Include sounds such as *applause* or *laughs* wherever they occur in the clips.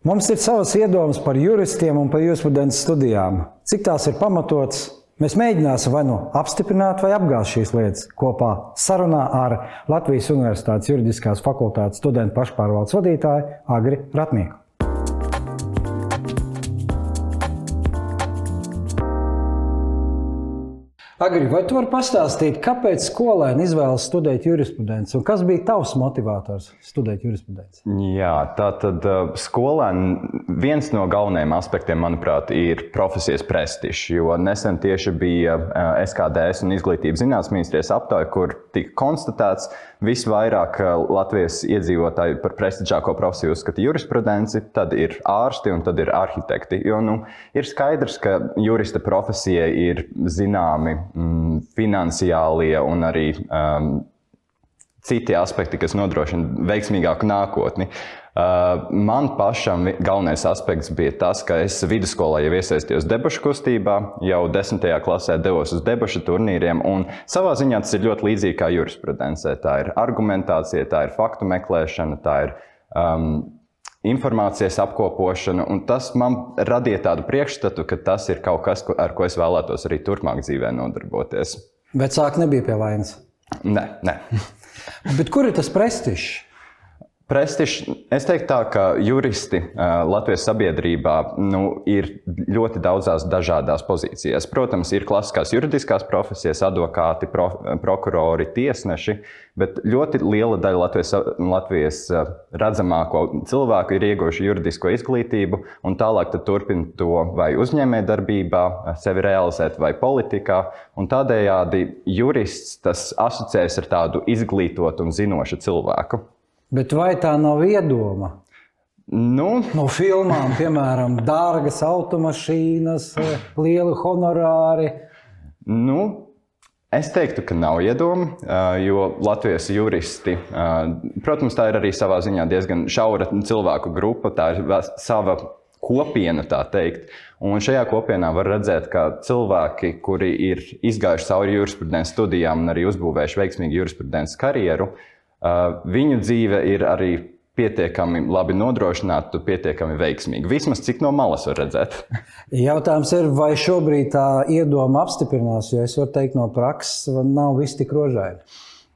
Mums ir savas iedomas par juristiem un par jurisprudences studijām. Cik tās ir pamatotas? Mēs mēģināsim vai nu apstiprināt vai apgāzt šīs lietas kopā sarunā ar Latvijas Universitātes juridiskās fakultātes studentu pašpārvaldes vadītāju Agri Ratnieku. Agri, vai tu vari pastāstīt, kāpēc skolēni izvēlas studēt jurisprudenci un kas bija tavs motivators studēt jurisprudenci? Jā, tā tad uh, skolēni viens no galvenajiem aspektiem, manuprāt, ir profesijas prestižs. Jo nesen tieši bija uh, SKDS un izglītības zinātnes ministrijas aptauja, kur tika konstatēts, visvairāk Latvijas iedzīvotāji par prestižāko profesiju uzskata jurisprudenci, tad ir ārsti un tad ir arhitekti. Jo nu, ir skaidrs, ka jurista profesijai ir zināmi mm, finansiālie un arī um, citi aspekti, kas nodrošina veiksmīgāku nākotni. Uh, man pašam galvenais aspekts bija tas, ka es vidusskolā jau iesaistījos debašu kustībā, jau desmitajā klasē devos uz debašu turnīriem. Savā ziņā tas ir ļoti līdzīgi kā jurisprudencē. Tā ir argumentācija, tā ir faktu meklēšana, tā ir um, informācijas apkopošana. Tas man radīja tādu priekšstatu, ka tas ir kaut kas, ar ko es vēlētos arī turpmāk dzīvē nodarboties. Vecāki nebija pie vainas. Nē, nē. *laughs* Bet kur ir tas prestižs? Prestižs, es teiktu, tā, ka juristi Latvijas sabiedrībā nu, ir ļoti daudzās dažādās pozīcijās. Protams, ir klasiskās juridiskās profesijas, advokāti, pro, prokurori, tiesneši, bet ļoti liela daļa Latvijas, Latvijas redzamāko cilvēku ir ieguvuši juridisko izglītību un tālāk turpina to vai uzņēmējdarbībā, sevi realizēt, vai politikā. Tādējādi jurists tas asociējas ar tādu izglītotu un zinošu cilvēku. Bet vai tā nav iedoma? Nu. No filmām, piemēram, dārgas automašīnas, lieli honorāri. Nu, Es teiktu, ka nav iedoma, jo Latvijas juristi, protams, tā ir arī savā ziņā diezgan šaura cilvēku grupa, tā ir sava kopiena, tā teikt. Un šajā kopienā var redzēt, ka cilvēki, kuri ir izgājuši cauri jurisprudences studijām un arī uzbūvējuši veiksmīgu jurisprudences karjeru, uh, viņu dzīve ir arī pietiekami labi nodrošināta, pietiekami veiksmīga. Vismaz cik no malas var redzēt. *laughs* Jautājums ir, vai šobrīd tā iedoma apstiprinās, jo es varu teikt, no prakses nav viss tik rožaini.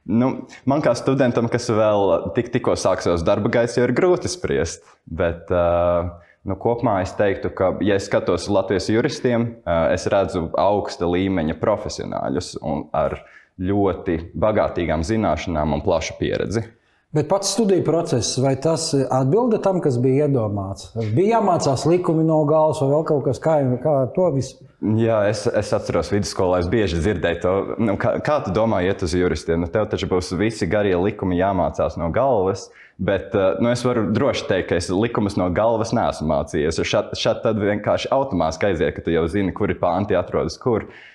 Nu, man kā studentam, kas vēl tik, tikko sāksies darba gaisa, jau ir grūti spriest. Bet, uh, nu, kopumā es teiktu, ka, ja es skatos uz Latvijas juristiem, uh, es redzu augsta līmeņa profesionāļus ar viņu ļoti bagātīgām zināšanām un plašu pieredzi. Bet pats studiju process, vai tas atbilda tam, kas bija iedomāts? Bija jāmācās likumi no galvas, vai vēl kaut kas tāds, kā to visu? Jā, es, es atceros, vidusskolā es bieži dzirdēju to, nu, kā, kā tu domā, iet uz juristiem. Nu, tev taču būs visi garie likumi jāmācās no galvas. Bet uh, nu, es varu droši teikt, ka es likumus no galvas neesmu mācījies. Šādi vienkārši automātiski aiziet, ka tu jau zini, kuri panti atrodas kur. Uh,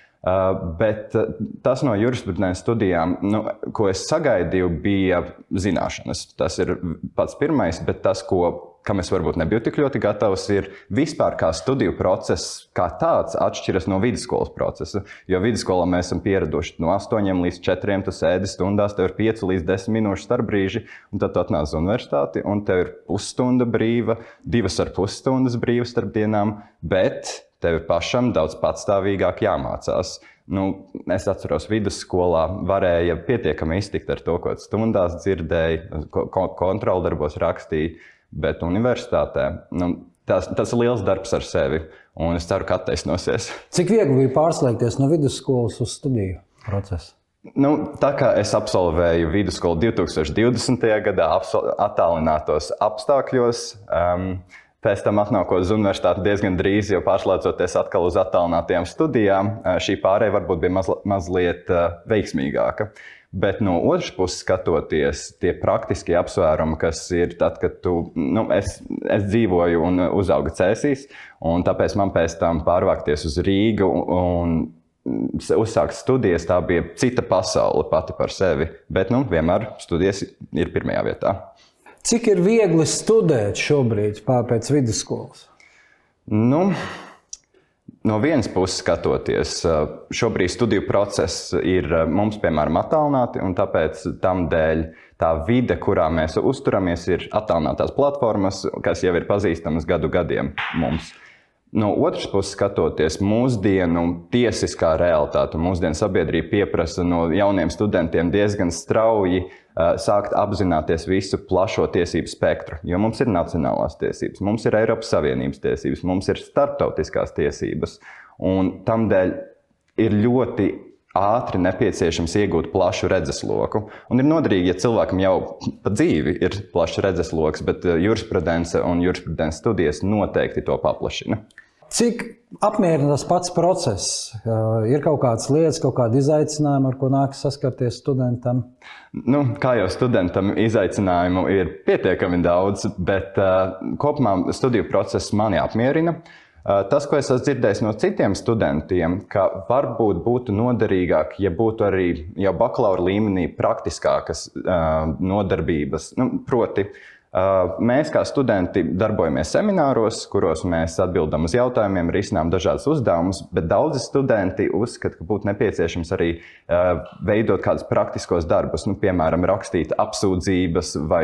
bet uh, tas no jurisprudences studijām, nu, ko es sagaidīju, bija zināšanas. Tas ir pats pirmais, bet tas, ko, kam es varbūt nebiju tik ļoti gatavs, ir vispār kā studiju process, kā tāds atšķiras no vidusskolas procesa. Jo vidusskolā mēs esam pieraduši no 8 līdz 4 tu sēdi stundās, tev ir 5 līdz 10 minūšu starpbrīži, un tad tu atnāc uz universitāti, un tev ir pusstunda brīva, divas ar pusstundas brīvas starp dienām. Bet tev pašam daudz patstāvīgāk jāmācās. Nu, es atceros, vidusskolā varēja pietiekami iztikt ar to, ko stundās dzirdēju, ko kontrolu darbos rakstīju, bet universitātē nu, tas, tas ir liels darbs ar sevi. Un es ceru, ka attaisnosies. Cik viegli bija pārslēgties no vidusskolas uz studiju procesu? Nu, tā kā es absolvēju vidusskolu 2020. gadā, attālinātos apstākļos, um, Pēc tam atnākot uz universitāti diezgan drīz, jau pārslēdzoties atkal uz attālinātajām studijām, šī pārēja varbūt bija maz, mazliet veiksmīgāka. Bet no otras puses, skatoties, tie praktiskie apsvērumi, kas ir tad, kad tu, nu, es, es dzīvoju un uzaugu cēsīs, un tāpēc man pēc tam pārvākties uz Rīgu un uzsākt studijas, tā bija cita pasaule pati par sevi. Bet nu, vienmēr studijas ir pirmajā vietā. Cik ir viegli studēt šobrīd pēc vidusskolas? Nu, no vienas puses skatoties, šobrīd studiju process ir mums, piemēram, attālināti, un tāpēc tam dēļ tā vide, kurā mēs uzturamies, ir attālinātās platformas, kas jau ir pazīstamas gadu gadiem mums. No otras puses, skatoties mūsdienu tiesiskā realitāte, mūsdienu sabiedrība pieprasa no jauniem studentiem diezgan strauji sākt apzināties visu plašo tiesību spektru. Jo mums ir nacionālās tiesības, mums ir Eiropas Savienības tiesības, mums ir starptautiskās tiesības. Un tam dēļ ir ļoti ātri nepieciešams iegūt plašu redzesloku. Un ir noderīgi, ja cilvēkam jau pa dzīvi ir plašs redzesloks, bet jurisprudence un jurisprudences studijas noteikti to paplašina. Cik apmierina tas pats process? Ir kaut kādas lietas, kaut kāda izaicinājuma, ar ko nākas saskarties studentam? Nu, kā jau studentam, izaicinājumu ir pietiekami daudz, bet uh, kopumā studiju process mani apmierina. Uh, tas, ko es esmu dzirdējis no citiem studentiem, ka varbūt būtu noderīgāk, ja būtu arī jau bakalaura līmenī praktiskākas uh, nodarbības, nu, proti, uh, mēs, kā studenti, darbojamies semināros, kuros mēs atbildam uz jautājumiem, risinām dažādas uzdevumus, bet daudzi studenti uzskata, ka būtu nepieciešams arī uh, veidot kādus praktiskos darbus, nu, piemēram, rakstīt apsūdzības, vai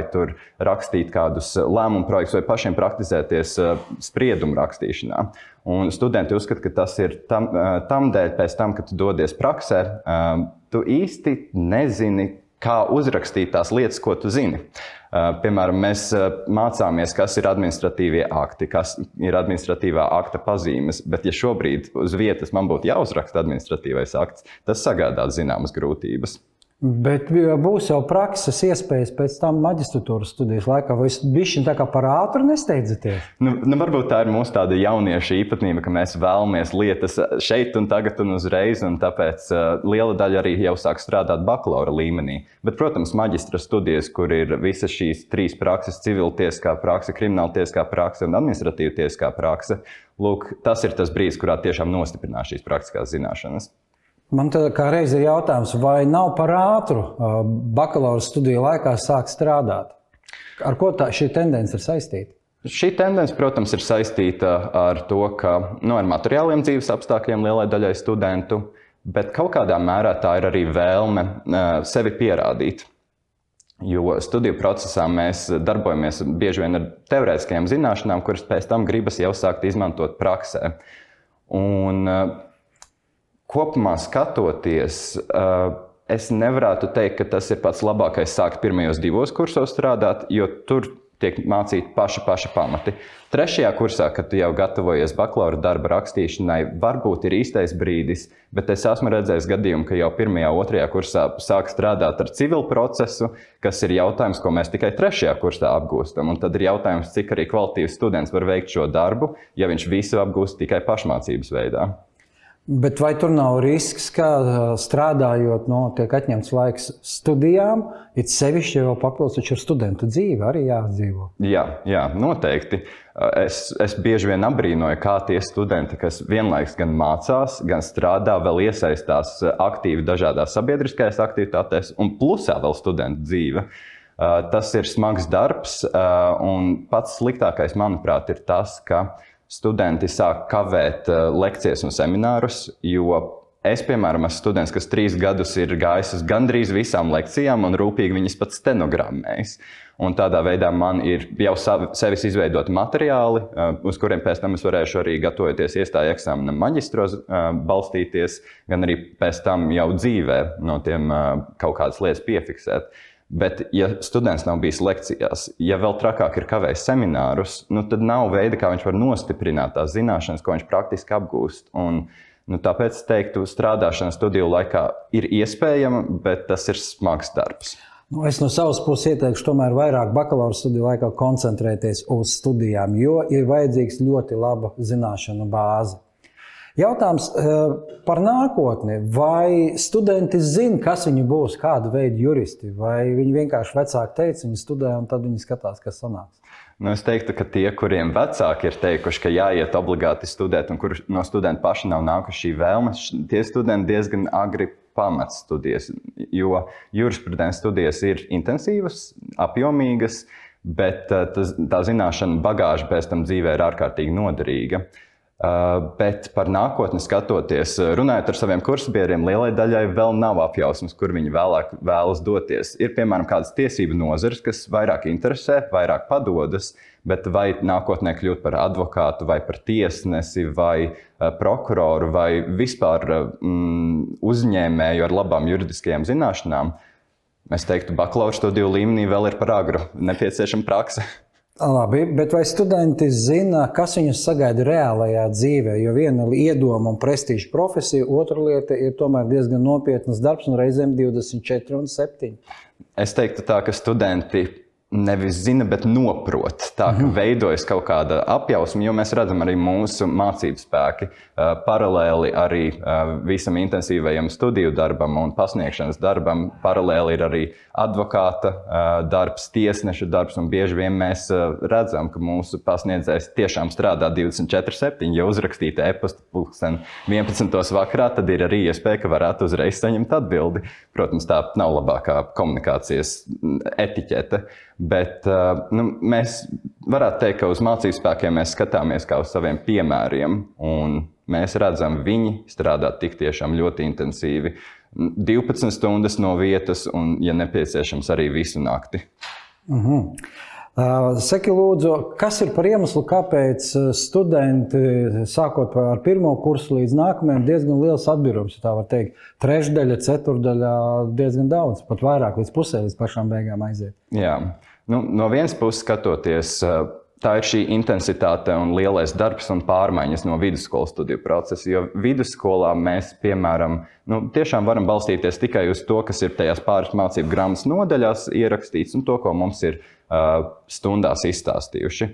rakstīt kādus lēmumu projektus, vai pašiem praktizēties uh, spriedumu rakstīšanā. Un studenti uzskata, ka tas ir tam, tam dēļ, pēc tam, kad tu dodies praksē, tu īsti nezini, kā uzrakstīt tās lietas, ko tu zini. Piemēram, mēs mācāmies, kas ir administratīvie akti, kas ir administratīvā akta pazīmes, bet ja šobrīd uz vietas man būtu jāuzraksta administratīvais akts, tas sagādās zināmas grūtības. Bet būs jau prakses iespējas pēc tam maģistratūras studijas laikā, vai jūs bišķiņ tā kā par ātru nesteidzaties? Nu, nu, varbūt tā ir mūsu tāda jaunieša īpatnība, ka mēs vēlamies lietas šeit un tagad un uzreiz, un tāpēc uh, liela daļa arī jau sāk strādāt bakalaura līmenī. Bet, protams, maģistra studijas, kur ir visas šīs trīs prakses - civiltieskā prakse, krimināltieskā prakse un administratīvtieskā prakse, lūk, tas ir tas brīdis, kurā tiešām nostiprinās šīs praktiskās zināšanas. Man tā kā reiz ir jautājums, vai nav par ātru bakalaura studiju laikā sākt strādāt? Ar ko tā, šī tendence ir saistīta? Šī tendence, protams, ir saistīta ar to, ka nu, ar materiāliem dzīves apstākļiem lielai daļai studentu, bet kaut kādā mērā tā ir arī vēlme sevi pierādīt. Jo studiju procesā mēs darbojamies bieži vien ar teorētiskajām zināšanām, kuras pēc tam gribas jau sākt izmantot praksē. Un, kopumā skatoties, uh, es nevarētu teikt, ka tas ir pats labākais sākt pirmajos divos kursos strādāt, jo tur tiek mācīti paši, paši pamati. Trešajā kursā, kad jau gatavojies bakalaura darba rakstīšanai, varbūt ir īstais brīdis, bet es esmu redzējis gadījumu, ka jau pirmajā, otrajā kursā sāk strādāt ar civilu procesu, kas ir jautājums, ko mēs tikai trešajā kursā apgūstam. Un tad ir jautājums, cik arī kvalitīvs students var veikt šo darbu, ja viņš visu apgūst tikai pašmācības veidā. Bet vai tur nav risks, ka strādājot, no, tiek atņemts laiks studijām, it sevišķi jau papildus ar studentu dzīvi arī jāatdzīvo? Jā, jā, noteikti. Es, es bieži vien apbrīnoju, kā tie studenti, kas vienlaikus gan mācās, gan strādā, vēl iesaistās aktīvi dažādās sabiedriskajās aktivitātēs, un plusā vēl studentu dzīve. Tas ir smags darbs, un pats sliktākais, manuprāt, ir tas, ka studenti sāk kavēt uh, lekcijas un seminārus, jo es, piemēram, esmu students, kas trīs gadus ir gājis uz gandrīz visām lekcijām un rūpīgi viņas pat stenogrammējis. Un tādā veidā man ir jau sevis izveidoti materiāli, uh, uz kuriem pēc tam es varēšu arī gatavoties iestāju eksāmenam, maģistros uh, balstīties, gan arī pēc tam jau dzīvē no tiem kaut kādas lietas piefiksēt. Bet, ja students nav bijis lekcijās, ja vēl trakāk ir kavējis seminārus, nu, tad nav veida, kā viņš var nostiprināt tās zināšanas, ko viņš praktiski apgūst. Un, nu, tāpēc es teiktu, strādāšana studiju laikā ir iespējama, bet tas ir smags darbs. Nu, es no savas puses ieteikšu, tomēr vairāk bakalaura studiju laikā koncentrēties uz studijām, jo ir vajadzīgs ļoti laba zināšanu bāze. Jautājums eh, par nākotni. Vai studenti zina, kas viņi būs, kāda veida juristi, vai viņi vienkārši vecāki teica, viņi studē un tad viņi skatās, kas sanāks? Nu, es teiktu, ka tie, kuriem vecāki ir teikuši, ka jāiet obligāti studēt, un kur no studenta paša nav nākuši šī vēlme, tie studenti diezgan agri pamat studijas. Jo jurisprudences studijas ir intensīvas, apjomīgas, bet eh, tas, tā zināšana bagāža pēc tam dzīvē ir ārkārtīgi noderīga. Uh, bet par nākotni skatoties, runājot ar saviem kursbiedriem, lielai daļai vēl nav apjausmas, kur viņi vēlāk vēlas doties. Ir piemēram kādas tiesību nozares, kas vairāk interesē, vairāk padodas, bet vai nākotnē kļūt par advokātu, vai par tiesnesi, vai uh, prokuroru, vai vispār mm, uzņēmēju ar labām juridiskajām zināšanām, es teiktu, bakalaura studiju līmenī vēl ir par agru, nepieciešama praksa. *laughs* Labi, bet vai studenti zina, kas viņus sagaida reālajā dzīvē? Jo viena ir iedoma un prestiža profesija, otra lieta ir tomēr diezgan nopietnas darbs un reizēm 24 un 7. Es teiktu tā, ka studenti nevis zina, bet saprot. Tā kā mm veidojas kaut kāda apjausma, jo mēs redzam arī mūsu mācību spēki paralēli arī visam intensīvajam studiju darbam un pasniegšanas darbam. Paralēli ir arī advokāta darbs, tiesneša darbs, un bieži vien mēs redzam, ka mūsu pasniedzējs tiešām strādā 24-7. Ja uzrakstīta e-pasta pulksten 11. vakarā, tad ir arī iespēja, ka varētu uzreiz saņemt atbildi. Protams, tā nav labākā komunikācijas etiķete. Bet nu, mēs varētu teikt, ka uz mācību spēkiem mēs skatāmies kā uz saviem piemēriem. Mēs redzam, viņi strādā tik tiešām ļoti intensīvi. 12 stundas no vietas, un, ja nepieciešams, arī visu nakti. Uh -huh. Saki, lūdzu, kas ir par iemeslu, kāpēc studenti, sākot ar pirmo kursu līdz nākamajam, diezgan liels atbīrums, tā var teikt, trešdaļa, ceturdaļa, diezgan daudz, pat vairāk līdz pusē, līdz pašām beigām aiziet. Jā. Nu, no vienas puses, skatoties, tā ir šī intensitāte un lielais darbs un pārmaiņas no vidusskolas studiju procesa. Jo vidusskolā mēs, piemēram, nu, tiešām varam balstīties tikai uz to, kas ir tajās pāris mācību grāmatas nodaļās ierakstīts un to, ko mums ir stundās izstāstījuši.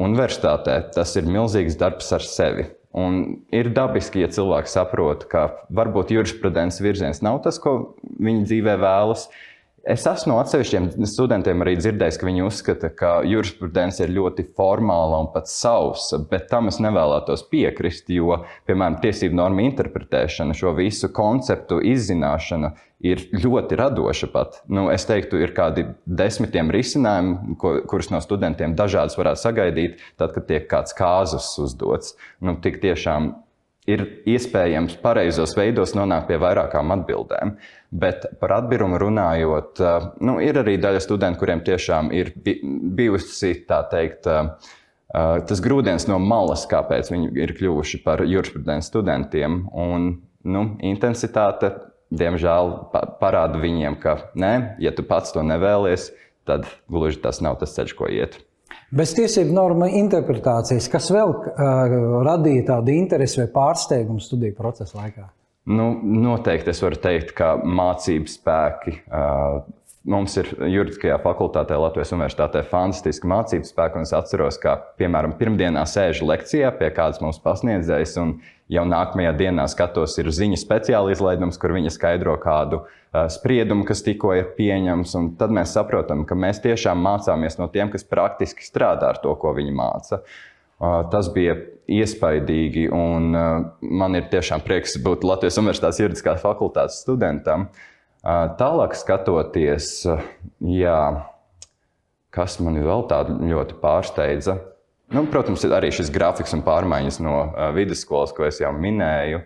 Universitātē tas ir milzīgs darbs ar sevi. Un ir dabiski, ja cilvēki saprot, ka varbūt jurisprudences virziens nav tas, ko viņi dzīvē vēlas, uh, Es esmu no atsevišķiem studentiem arī dzirdējis, ka viņi uzskata, ka jurisprudence ir ļoti formāla un pat sausa, bet tam es nevēlētos piekrist, jo, piemēram, tiesību norma interpretēšana, šo visu konceptu izzināšana ir ļoti radoša pat. Nu, es teiktu, ir kādi desmitiem risinājumu, ko, kurus no studentiem dažādas varētu sagaidīt, tad, kad tiek kāds kāzus uzdots. Nu, tik tiešām ir iespējams pareizos veidos nonākt pie vairākām atbildēm. Bet par atbirumu runājot, nu, ir arī daļa studentu, kuriem tiešām ir bijusi tā teikt. Tas grūdienis no malas, kāpēc viņi ir kļuvuši par jurisprudences studentiem. Un, nu, intensitāte, diemžēl, parāda viņiem, ka, nē, ja tu pats to nevēlies, tad gluži tas nav tas ceļš, ko iet. Bez tiesību norma interpretācijas, kas vēl uh, radīja tādu interesi vai pārsteigumu studiju procesa laikā? Nu, noteikti es varu teikt, ka mācību spēki. Mums ir juridiskajā fakultātē, Latvijas Universitātē, fantastiski mācību spēki. Es atceros, ka, piemēram, pirmdienā sēžu lekcijā pie kādas mūsu pasniedzējas, un jau nākamajā dienā skatos, ir ziņu speciāla izlaidums, kur viņa skaidro kādu spriedumu, kas tikko ir pieņemts. Tad mēs saprotam, ka mēs tiešām mācāmies no tiem, kas praktiski strādā ar to, ko viņi māca. Tas bija iespaidīgi, un man ir tiešām prieks būt Latvijas Universitātes juridiskās fakultātes studentam. Tālāk skatoties, jā, kas man vēl tādu ļoti pārsteidza. Nu, protams, ir arī šis grafiks un pārmaiņas no vidusskolas, ko es jau minēju.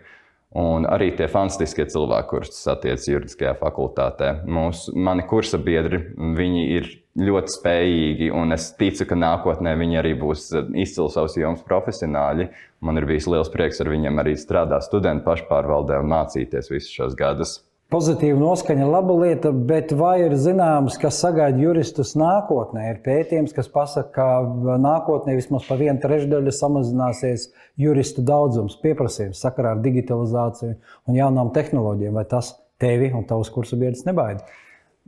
Un arī tie fantastiskie cilvēki, kurus satiec juridiskajā fakultātē. Mūsu, mani kursa biedri, viņi ir ļoti spējīgi, un es ticu, ka nākotnē viņi arī būs izcili savus jomas profesionāļi. Man ir bijis liels prieks ar viņiem arī strādāt studentu pašpārvaldē un mācīties visus šos gadus. Pozitīva noskaņa, laba lieta, bet vai ir zināms, kas sagaida juristus nākotnē? Ir pētījums, kas pasaka, ka nākotnē vismaz par vienu trešdaļu samazināsies juristu daudzums, pieprasījums sakarā ar digitalizāciju un jaunām tehnoloģijām. Vai tas tevi un tavus kursu biedrus nebaida?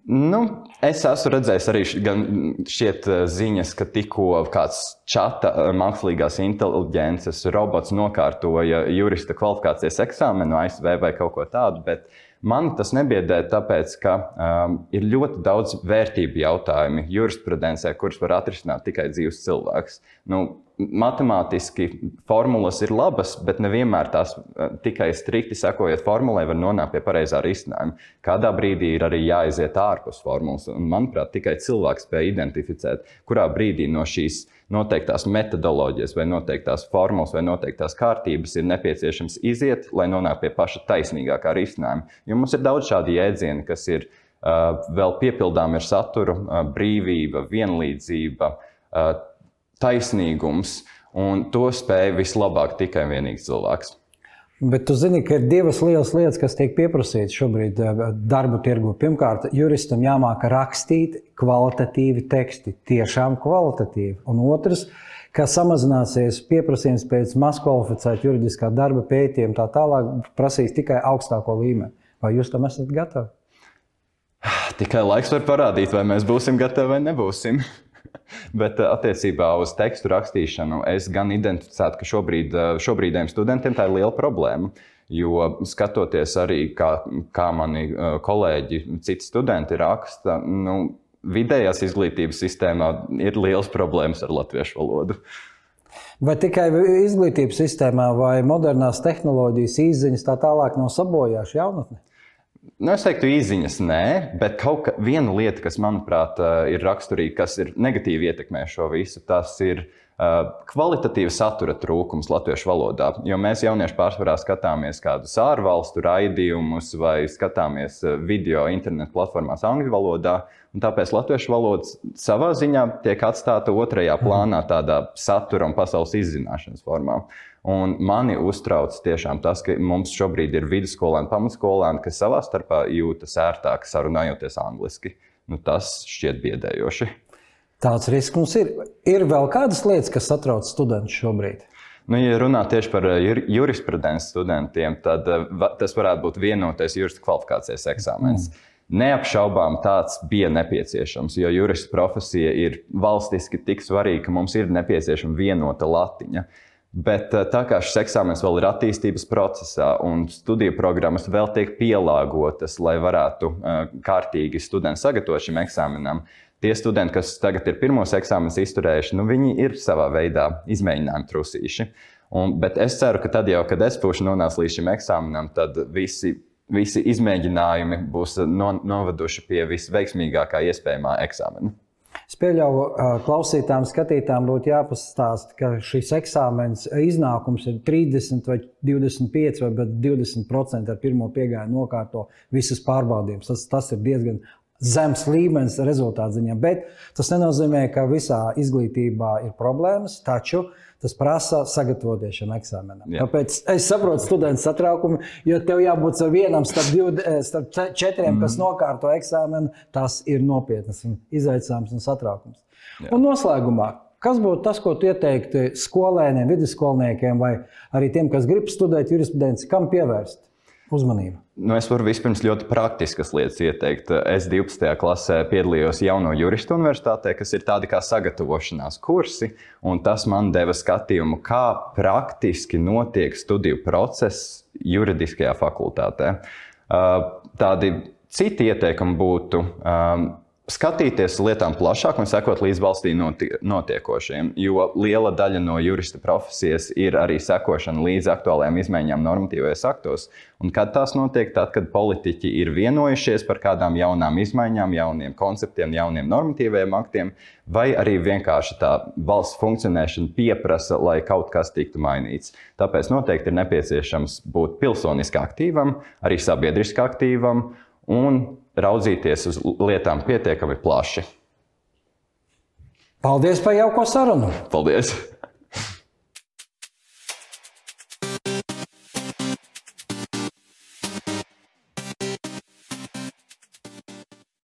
Nu, es esmu redzējis arī šķiet, eh, ziņas, ka tikko kāds čata eh, mākslīgās inteligences robots nokārtoja jurista kvalifikācijas eksāmenu ASV vai kaut ko tādu. Bet Man tas nebiedē, tāpēc, ka um, ir ļoti daudz vērtību jautājumu jurisprudencē, kurus var atrisināt tikai dzīves cilvēks. Nu, matemātiski formulas ir labas, bet nevienmēr tās tikai strikti sekojot formulai, var nonākt pie pareizā risinājuma. Kādā brīdī ir arī jāiziet ārpus formulas. Un, manuprāt, tikai cilvēks spēj identificēt, kurā brīdī no šīs noteiktās metodoloģijas, vai noteiktās formulas, vai noteiktās kārtības ir nepieciešams iziet, lai nonāktu pie paša taisnīgākā risinājuma. Jo mums ir daudz šādu jēdzienu, kas ir uh, vēl piepildām ar saturu, uh, brīvība, vienlīdzība. Uh, taisnīgums, un to spēj vislabāk tikai vienīgs cilvēks. Bet tu zini, ka ir divas lielas lietas, kas tiek pieprasītas šobrīd eh, darba tirgu. Pirmkārt, juristam jāmāk rakstīt kvalitatīvi teksti, tiešām kvalitatīvi. Un otrs, ka samazināsies pieprasījums pēc mazkvalificēta juridiskā darba pētījuma, tā tālāk prasīs tikai augstāko līmeni. Vai jūs tam esat gatavi? Tikai laiks var parādīt, vai mēs būsim gatavi vai nebūsim. *laughs* Bet eh, attiecībā uz tekstu rakstīšanu es gan identificētu, ka šobrīd, eh, šobrīdējiem studentiem tā ir liela problēma. Jo skatoties arī, kā, kā mani eh, kolēģi, citi studenti raksta, nu, vidējās izglītības sistēmā ir liels problēmas ar latviešu valodu. Vai tikai izglītības sistēmā, vai modernās tehnoloģijas, izziņas tā tālāk nav sabojājuši jaunatni? Nu, es teiktu, īsiņas nē, bet kaut kā viena lieta, kas manuprāt eh, ir raksturīga, kas ir negatīvi ietekmē šo visu, tas ir uh, kvalitatīva satura trūkums latviešu valodā. Jo mēs jaunieši pārsvarā skatāmies kādus ārvalstu raidījumus vai skatāmies eh, video internetu platformās angļu valodā. Tāpēc latviešu valoda savā ziņā tiek atstāta otrajā plānā, tādā satura un pasaules izzināšanas formā. Un mani uztrauc tiešām tas, ka mums šobrīd ir vidusskolēni, pamatskolēni, kas savā starpā jūtas ērtāk sarunājoties angliski. Nu, tas šķiet biedējoši. Tāds risks mums ir. Ir vēl kādas lietas, kas satrauc studentus šobrīd. Nu, ja runā tieši par eh, jurisprudences studentiem, tad eh, tas varētu būt vienotais jurista kvalifikācijas eksāmens. Mm. Neapšaubām tāds bija nepieciešams, jo jurista profesija ir valstiski tik svarīga, ka mums ir nepieciešama vienota latiņa. Uh, Bet eh, tā kā šis eksāmenis vēl ir attīstības procesā un studiju programmas vēl tiek pielāgotas, lai varētu eh, kārtīgi studenti sagatavot šim eksāmenam, tie studenti, kas tagad ir pirmos eksāmenus izturējuši, nu, viņi ir savā veidā izmēģinājumi trusīši. Un, bet es ceru, ka tad jau, kad es būšu nonācis līdz šim eksāmenam, tad visi, visi izmēģinājumi būs no, noveduši pie visveiksmīgākā iespējamā eksāmena. Es pieļauju, klausītājiem, skatītājiem būtu jāpastāsta, ka šis eksāmenis iznākums ir 30 vai 25 vai 20% ar pirmo piegājienu nokārto visas pārbaudījumus. Tas, tas ir diezgan zems līmenis rezultātu ziņā. Bet tas nenozīmē, ka visā izglītībā ir problēmas. Taču tas prasa sagatavoties šim eksāmenam. Jā. Tāpēc es saprotu studentu satraukumu, jo tev jābūt vienam starp, div, eh, starp četriem, mm. kas mhm. nokārto eksāmenu. Tas ir nopietnas izaicinājums un satraukums. Jā. Un noslēgumā. Kas būtu tas, ko tu ieteiktu skolēniem, vidusskolniekiem vai arī tiem, kas grib studēt jurisprudenci, kam pievērst? Uzmanību? Nu, es varu vispirms ļoti praktiskas lietas ieteikt. Es 12. klasē piedalījos Jauno juristu universitātē, kas ir tādi kā sagatavošanās kursi, un tas man deva skatījumu, kā praktiski notiek studiju process juridiskajā fakultātē. Tādi citi ieteikumi būtu skatīties lietām plašāk un sekot līdz valstī notiekošiem. Jo liela daļa no jurista profesijas ir arī sekošana līdz aktuālajām izmaiņām normatīvajos aktos. Un kad tās notiek, tad, kad politiķi ir vienojušies par kādām jaunām izmaiņām, jauniem konceptiem, jauniem normatīvajiem aktiem, vai arī vienkārši tā valsts funkcionēšana pieprasa, lai kaut kas tiktu mainīts. Tāpēc noteikti ir nepieciešams būt pilsoniski aktīvam, arī sabiedriski aktīvam un raudzīties uz lietām pietiekami plaši. Paldies par jauko sarunu! Paldies!